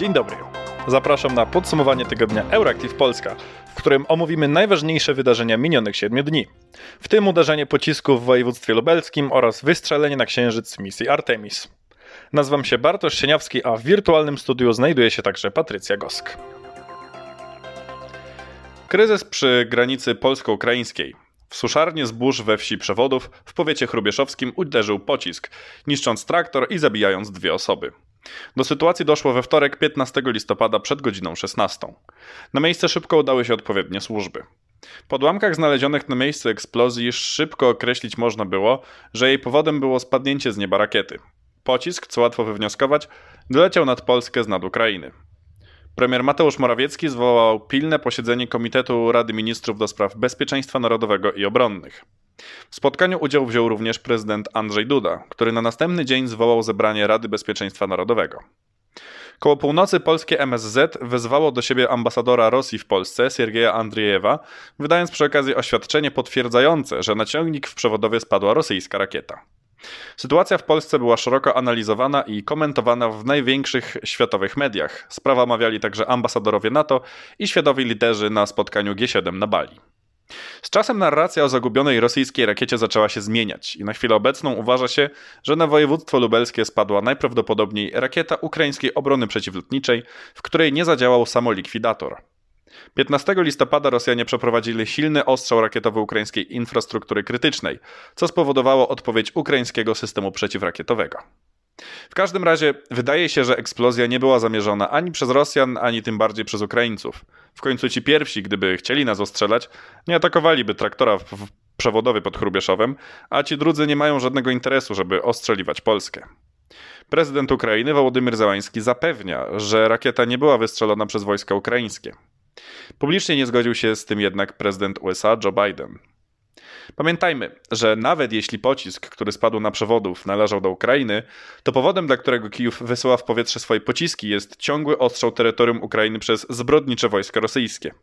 Dzień dobry. Zapraszam na podsumowanie tygodnia Euractiv Polska, w którym omówimy najważniejsze wydarzenia minionych 7 dni. W tym uderzenie pocisku w województwie lubelskim oraz wystrzelenie na księżyc misji Artemis. Nazywam się Bartosz Sieniawski, a w wirtualnym studiu znajduje się także Patrycja Gosk. Kryzys przy granicy polsko-ukraińskiej. W suszarnię zbóż we wsi Przewodów w powiecie chrubieszowskim uderzył pocisk, niszcząc traktor i zabijając dwie osoby. Do sytuacji doszło we wtorek 15 listopada przed godziną 16. Na miejsce szybko udały się odpowiednie służby. Po odłamkach znalezionych na miejscu eksplozji szybko określić można było, że jej powodem było spadnięcie z nieba rakiety. Pocisk, co łatwo wywnioskować, doleciał nad Polskę z nad Ukrainy. Premier Mateusz Morawiecki zwołał pilne posiedzenie Komitetu Rady Ministrów do spraw bezpieczeństwa narodowego i obronnych. W spotkaniu udział wziął również prezydent Andrzej Duda, który na następny dzień zwołał zebranie Rady Bezpieczeństwa Narodowego. Koło północy polskie MSZ wezwało do siebie ambasadora Rosji w Polsce, Siergieja Andriejewa, wydając przy okazji oświadczenie potwierdzające, że na ciągnik w przewodowie spadła rosyjska rakieta. Sytuacja w Polsce była szeroko analizowana i komentowana w największych światowych mediach. Sprawa omawiali także ambasadorowie NATO i światowi liderzy na spotkaniu G7 na Bali. Z czasem narracja o zagubionej rosyjskiej rakiecie zaczęła się zmieniać i na chwilę obecną uważa się, że na województwo lubelskie spadła najprawdopodobniej rakieta ukraińskiej obrony przeciwlotniczej, w której nie zadziałał samolikwidator. 15 listopada Rosjanie przeprowadzili silny ostrzał rakietowy ukraińskiej infrastruktury krytycznej, co spowodowało odpowiedź ukraińskiego systemu przeciwrakietowego. W każdym razie wydaje się, że eksplozja nie była zamierzona ani przez Rosjan, ani tym bardziej przez Ukraińców. W końcu ci pierwsi, gdyby chcieli nas ostrzelać, nie atakowaliby traktora przewodowy pod Chrubieszowem, a ci drudzy nie mają żadnego interesu, żeby ostrzeliwać Polskę. Prezydent Ukrainy Wołodymyr Załański zapewnia, że rakieta nie była wystrzelona przez wojska ukraińskie. Publicznie nie zgodził się z tym jednak prezydent USA Joe Biden. Pamiętajmy, że nawet jeśli pocisk, który spadł na przewodów, należał do Ukrainy, to powodem, dla którego Kijów wysyła w powietrze swoje pociski, jest ciągły ostrzał terytorium Ukrainy przez zbrodnicze wojska rosyjskie.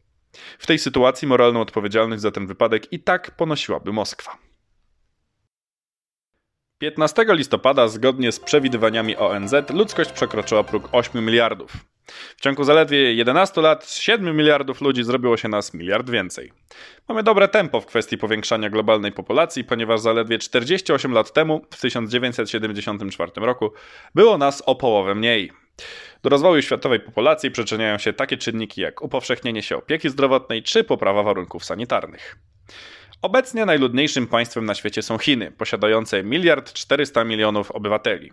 W tej sytuacji moralną odpowiedzialność za ten wypadek i tak ponosiłaby Moskwa. 15 listopada, zgodnie z przewidywaniami ONZ, ludzkość przekroczyła próg 8 miliardów. W ciągu zaledwie 11 lat 7 miliardów ludzi zrobiło się nas miliard więcej. Mamy dobre tempo w kwestii powiększania globalnej populacji, ponieważ zaledwie 48 lat temu, w 1974 roku, było nas o połowę mniej. Do rozwoju światowej populacji przyczyniają się takie czynniki jak upowszechnienie się opieki zdrowotnej czy poprawa warunków sanitarnych. Obecnie najludniejszym państwem na świecie są Chiny, posiadające 1 miliard 400 milionów obywateli.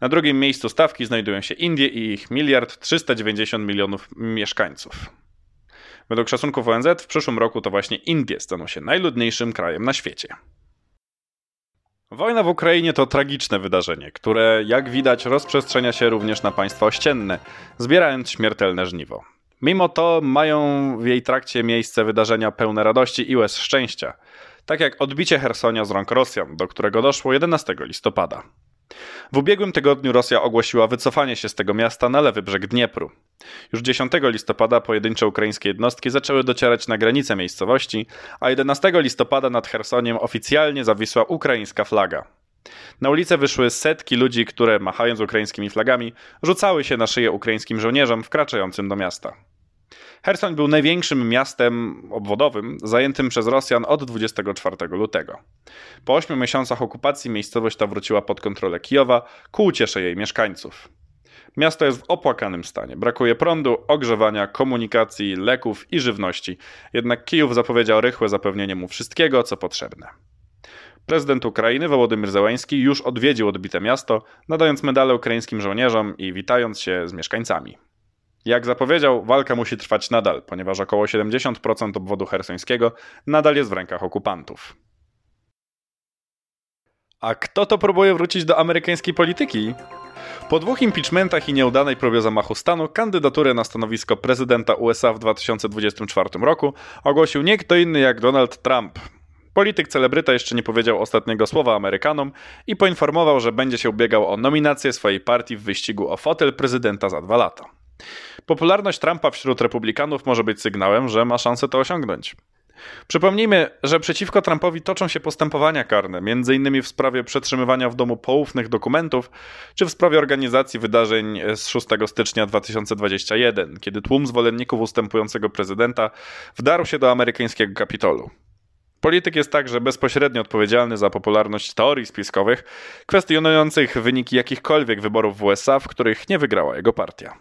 Na drugim miejscu stawki znajdują się Indie i ich 1 miliard 390 milionów mieszkańców. Według szacunków ONZ w przyszłym roku to właśnie Indie staną się najludniejszym krajem na świecie. Wojna w Ukrainie to tragiczne wydarzenie, które jak widać rozprzestrzenia się również na państwa ościenne, zbierając śmiertelne żniwo. Mimo to mają w jej trakcie miejsce wydarzenia pełne radości i łez szczęścia, tak jak odbicie Hersonia z rąk Rosjan, do którego doszło 11 listopada. W ubiegłym tygodniu Rosja ogłosiła wycofanie się z tego miasta na lewy brzeg Dniepru. Już 10 listopada pojedyncze ukraińskie jednostki zaczęły docierać na granice miejscowości, a 11 listopada nad Chersoniem oficjalnie zawisła ukraińska flaga. Na ulicę wyszły setki ludzi, które, machając ukraińskimi flagami, rzucały się na szyję ukraińskim żołnierzom wkraczającym do miasta. Hersoń był największym miastem obwodowym zajętym przez Rosjan od 24 lutego. Po ośmiu miesiącach okupacji miejscowość ta wróciła pod kontrolę Kijowa ku uciesze jej mieszkańców. Miasto jest w opłakanym stanie. Brakuje prądu, ogrzewania, komunikacji, leków i żywności. Jednak Kijów zapowiedział rychłe zapewnienie mu wszystkiego, co potrzebne. Prezydent Ukrainy Wołodymyr Zełański już odwiedził odbite miasto, nadając medale ukraińskim żołnierzom i witając się z mieszkańcami. Jak zapowiedział, walka musi trwać nadal, ponieważ około 70% obwodu hersońskiego nadal jest w rękach okupantów. A kto to próbuje wrócić do amerykańskiej polityki? Po dwóch impeachmentach i nieudanej próbie zamachu stanu, kandydaturę na stanowisko prezydenta USA w 2024 roku ogłosił nie kto inny jak Donald Trump. Polityk celebryta jeszcze nie powiedział ostatniego słowa Amerykanom i poinformował, że będzie się ubiegał o nominację swojej partii w wyścigu o fotel prezydenta za dwa lata. Popularność Trumpa wśród republikanów może być sygnałem, że ma szansę to osiągnąć. Przypomnijmy, że przeciwko Trumpowi toczą się postępowania karne, m.in. w sprawie przetrzymywania w domu poufnych dokumentów, czy w sprawie organizacji wydarzeń z 6 stycznia 2021, kiedy tłum zwolenników ustępującego prezydenta wdarł się do amerykańskiego Kapitolu. Polityk jest także bezpośrednio odpowiedzialny za popularność teorii spiskowych, kwestionujących wyniki jakichkolwiek wyborów w USA, w których nie wygrała jego partia.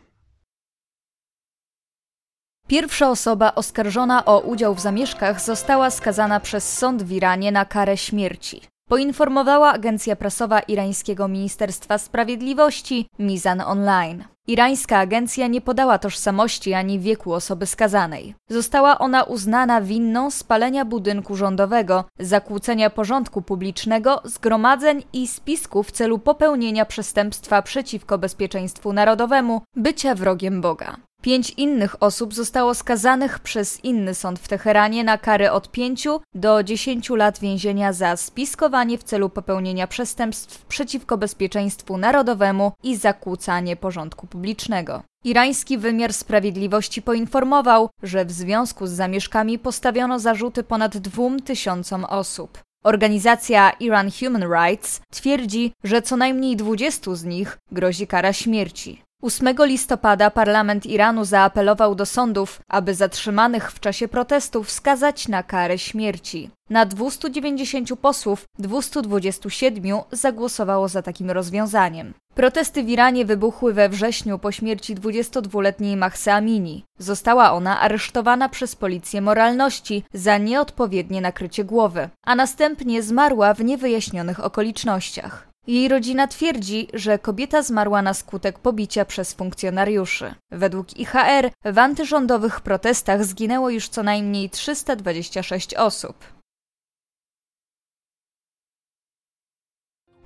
Pierwsza osoba oskarżona o udział w zamieszkach została skazana przez sąd w Iranie na karę śmierci. Poinformowała agencja prasowa irańskiego Ministerstwa Sprawiedliwości Mizan Online. Irańska agencja nie podała tożsamości ani wieku osoby skazanej. Została ona uznana winną spalenia budynku rządowego, zakłócenia porządku publicznego, zgromadzeń i spisku w celu popełnienia przestępstwa przeciwko bezpieczeństwu narodowemu, bycia wrogiem Boga. Pięć innych osób zostało skazanych przez inny sąd w Teheranie na karę od 5 do 10 lat więzienia za spiskowanie w celu popełnienia przestępstw przeciwko bezpieczeństwu narodowemu i zakłócanie porządku publicznego. Irański wymiar sprawiedliwości poinformował, że w związku z zamieszkami postawiono zarzuty ponad dwóm tysiącom osób. Organizacja Iran Human Rights twierdzi, że co najmniej 20 z nich grozi kara śmierci. 8 listopada parlament Iranu zaapelował do sądów, aby zatrzymanych w czasie protestów skazać na karę śmierci. Na 290 posłów 227 zagłosowało za takim rozwiązaniem. Protesty w Iranie wybuchły we wrześniu po śmierci 22-letniej Mahsa Amini. Została ona aresztowana przez policję moralności za nieodpowiednie nakrycie głowy, a następnie zmarła w niewyjaśnionych okolicznościach. Jej rodzina twierdzi, że kobieta zmarła na skutek pobicia przez funkcjonariuszy. Według IHR w antyrządowych protestach zginęło już co najmniej 326 osób.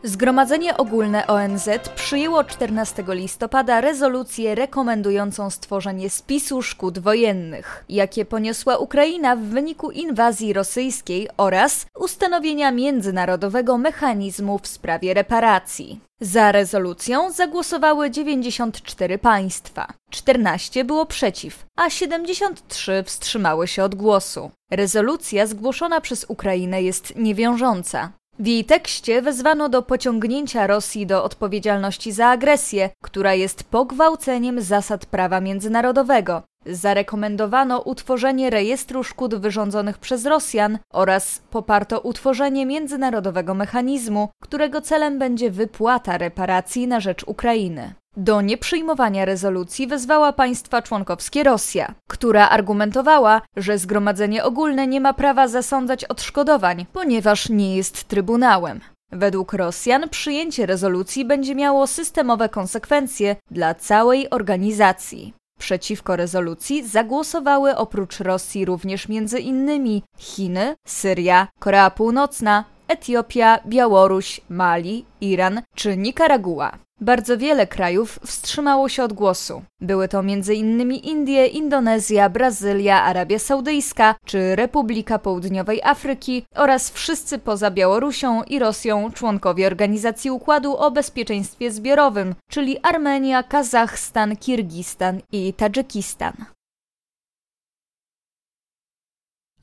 Zgromadzenie Ogólne ONZ przyjęło 14 listopada rezolucję rekomendującą stworzenie spisu szkód wojennych, jakie poniosła Ukraina w wyniku inwazji rosyjskiej oraz ustanowienia międzynarodowego mechanizmu w sprawie reparacji. Za rezolucją zagłosowały 94 państwa, 14 było przeciw, a 73 wstrzymały się od głosu. Rezolucja zgłoszona przez Ukrainę jest niewiążąca. W jej tekście wezwano do pociągnięcia Rosji do odpowiedzialności za agresję, która jest pogwałceniem zasad prawa międzynarodowego. Zarekomendowano utworzenie rejestru szkód wyrządzonych przez Rosjan oraz poparto utworzenie międzynarodowego mechanizmu, którego celem będzie wypłata reparacji na rzecz Ukrainy. Do nieprzyjmowania rezolucji wezwała państwa członkowskie Rosja, która argumentowała, że Zgromadzenie Ogólne nie ma prawa zasądzać odszkodowań, ponieważ nie jest trybunałem. Według Rosjan przyjęcie rezolucji będzie miało systemowe konsekwencje dla całej organizacji. Przeciwko rezolucji zagłosowały oprócz Rosji również między innymi Chiny, Syria, Korea Północna, Etiopia, Białoruś, Mali, Iran czy Nikaragua. Bardzo wiele krajów wstrzymało się od głosu. Były to m.in. Indie, Indonezja, Brazylia, Arabia Saudyjska czy Republika Południowej Afryki oraz wszyscy poza Białorusią i Rosją członkowie Organizacji Układu o Bezpieczeństwie Zbiorowym, czyli Armenia, Kazachstan, Kirgistan i Tadżykistan.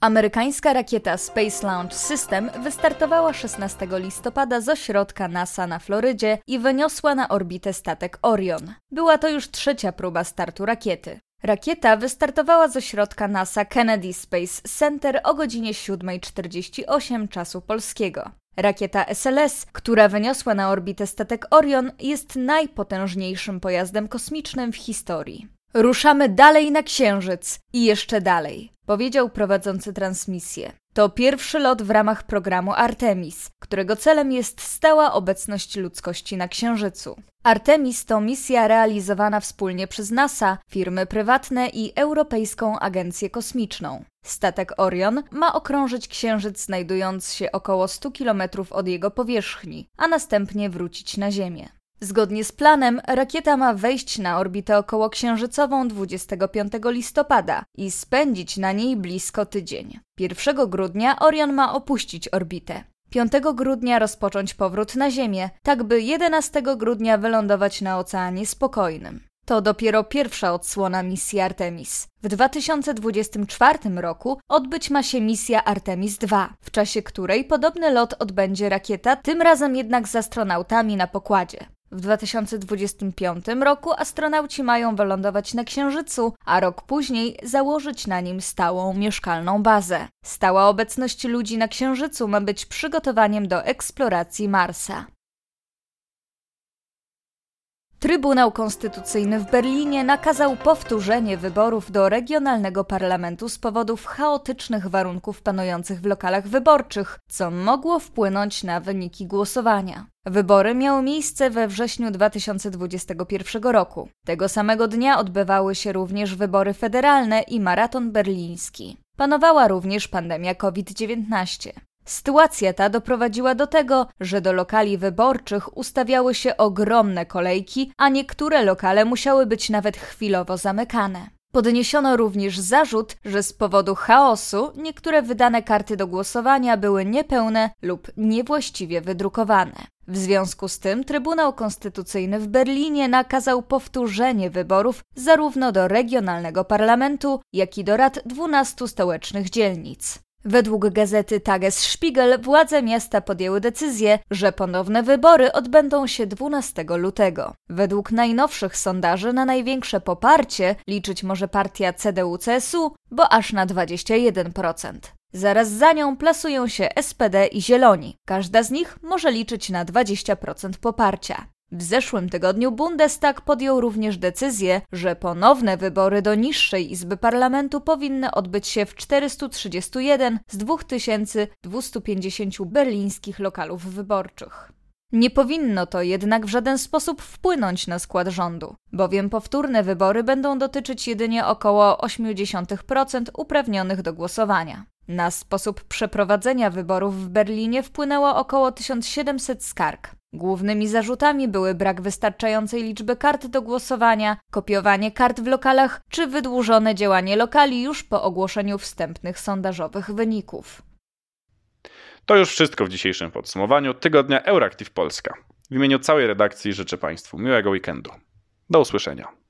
Amerykańska rakieta Space Launch System wystartowała 16 listopada z ośrodka NASA na Florydzie i wyniosła na orbitę statek Orion. Była to już trzecia próba startu rakiety. Rakieta wystartowała z ośrodka NASA Kennedy Space Center o godzinie 7.48 czasu polskiego. Rakieta SLS, która wyniosła na orbitę statek Orion, jest najpotężniejszym pojazdem kosmicznym w historii. Ruszamy dalej na Księżyc i jeszcze dalej, powiedział prowadzący transmisję. To pierwszy lot w ramach programu Artemis, którego celem jest stała obecność ludzkości na Księżycu. Artemis to misja realizowana wspólnie przez NASA, firmy prywatne i Europejską Agencję Kosmiczną. Statek Orion ma okrążyć Księżyc znajdując się około 100 km od jego powierzchni, a następnie wrócić na Ziemię. Zgodnie z planem, rakieta ma wejść na orbitę okołoksiężycową 25 listopada i spędzić na niej blisko tydzień. 1 grudnia Orion ma opuścić orbitę. 5 grudnia rozpocząć powrót na Ziemię, tak by 11 grudnia wylądować na Oceanie Spokojnym. To dopiero pierwsza odsłona misji Artemis. W 2024 roku odbyć ma się misja Artemis II, w czasie której podobny lot odbędzie rakieta, tym razem jednak z astronautami na pokładzie. W 2025 roku astronauci mają wylądować na Księżycu, a rok później założyć na nim stałą mieszkalną bazę. Stała obecność ludzi na Księżycu ma być przygotowaniem do eksploracji Marsa. Trybunał Konstytucyjny w Berlinie nakazał powtórzenie wyborów do regionalnego parlamentu z powodów chaotycznych warunków panujących w lokalach wyborczych, co mogło wpłynąć na wyniki głosowania. Wybory miały miejsce we wrześniu 2021 roku. Tego samego dnia odbywały się również wybory federalne i maraton berliński. Panowała również pandemia COVID-19. Sytuacja ta doprowadziła do tego, że do lokali wyborczych ustawiały się ogromne kolejki, a niektóre lokale musiały być nawet chwilowo zamykane. Podniesiono również zarzut, że z powodu chaosu niektóre wydane karty do głosowania były niepełne lub niewłaściwie wydrukowane. W związku z tym Trybunał Konstytucyjny w Berlinie nakazał powtórzenie wyborów zarówno do regionalnego parlamentu, jak i do rad 12 stołecznych dzielnic. Według gazety Tagesspiegel władze miasta podjęły decyzję, że ponowne wybory odbędą się 12 lutego. Według najnowszych sondaży na największe poparcie liczyć może partia CDU-CSU, bo aż na 21%. Zaraz za nią plasują się SPD i Zieloni. Każda z nich może liczyć na 20% poparcia. W zeszłym tygodniu Bundestag podjął również decyzję, że ponowne wybory do niższej izby parlamentu powinny odbyć się w 431 z 2250 berlińskich lokalów wyborczych. Nie powinno to jednak w żaden sposób wpłynąć na skład rządu, bowiem powtórne wybory będą dotyczyć jedynie około 0,8% uprawnionych do głosowania. Na sposób przeprowadzenia wyborów w Berlinie wpłynęło około 1700 skarg. Głównymi zarzutami były brak wystarczającej liczby kart do głosowania, kopiowanie kart w lokalach czy wydłużone działanie lokali już po ogłoszeniu wstępnych sondażowych wyników. To już wszystko w dzisiejszym podsumowaniu tygodnia Euractiv Polska. W imieniu całej redakcji życzę Państwu miłego weekendu. Do usłyszenia.